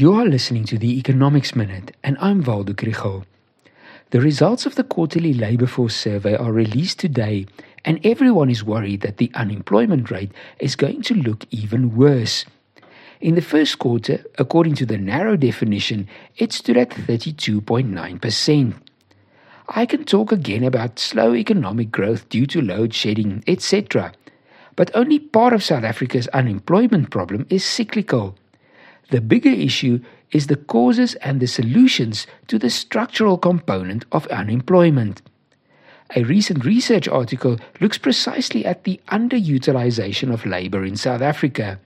You are listening to the Economics Minute, and I'm Waldo Krugell. The results of the quarterly labor force survey are released today, and everyone is worried that the unemployment rate is going to look even worse. In the first quarter, according to the narrow definition, it stood at 32.9%. I can talk again about slow economic growth due to load shedding, etc. But only part of South Africa's unemployment problem is cyclical. The bigger issue is the causes and the solutions to the structural component of unemployment. A recent research article looks precisely at the underutilization of labor in South Africa.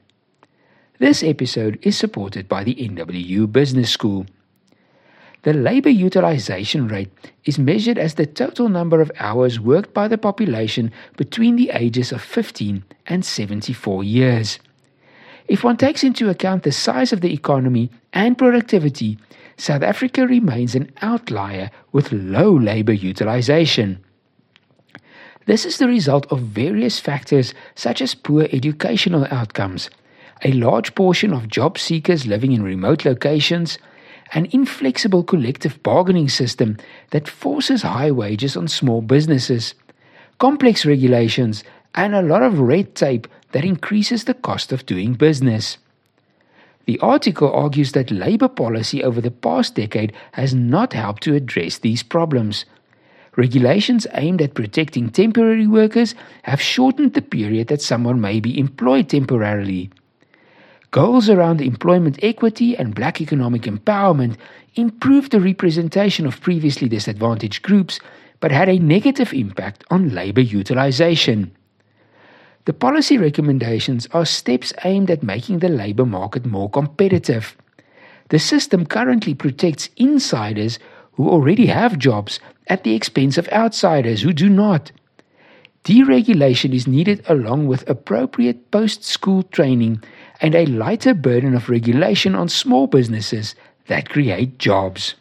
This episode is supported by the NWU Business School. The labor utilization rate is measured as the total number of hours worked by the population between the ages of 15 and 74 years. If one takes into account the size of the economy and productivity, South Africa remains an outlier with low labor utilization. This is the result of various factors such as poor educational outcomes, a large portion of job seekers living in remote locations, an inflexible collective bargaining system that forces high wages on small businesses, complex regulations, and a lot of red tape that increases the cost of doing business. The article argues that labor policy over the past decade has not helped to address these problems. Regulations aimed at protecting temporary workers have shortened the period that someone may be employed temporarily. Goals around employment equity and black economic empowerment improved the representation of previously disadvantaged groups but had a negative impact on labor utilization. The policy recommendations are steps aimed at making the labor market more competitive. The system currently protects insiders who already have jobs at the expense of outsiders who do not. Deregulation is needed along with appropriate post school training and a lighter burden of regulation on small businesses that create jobs.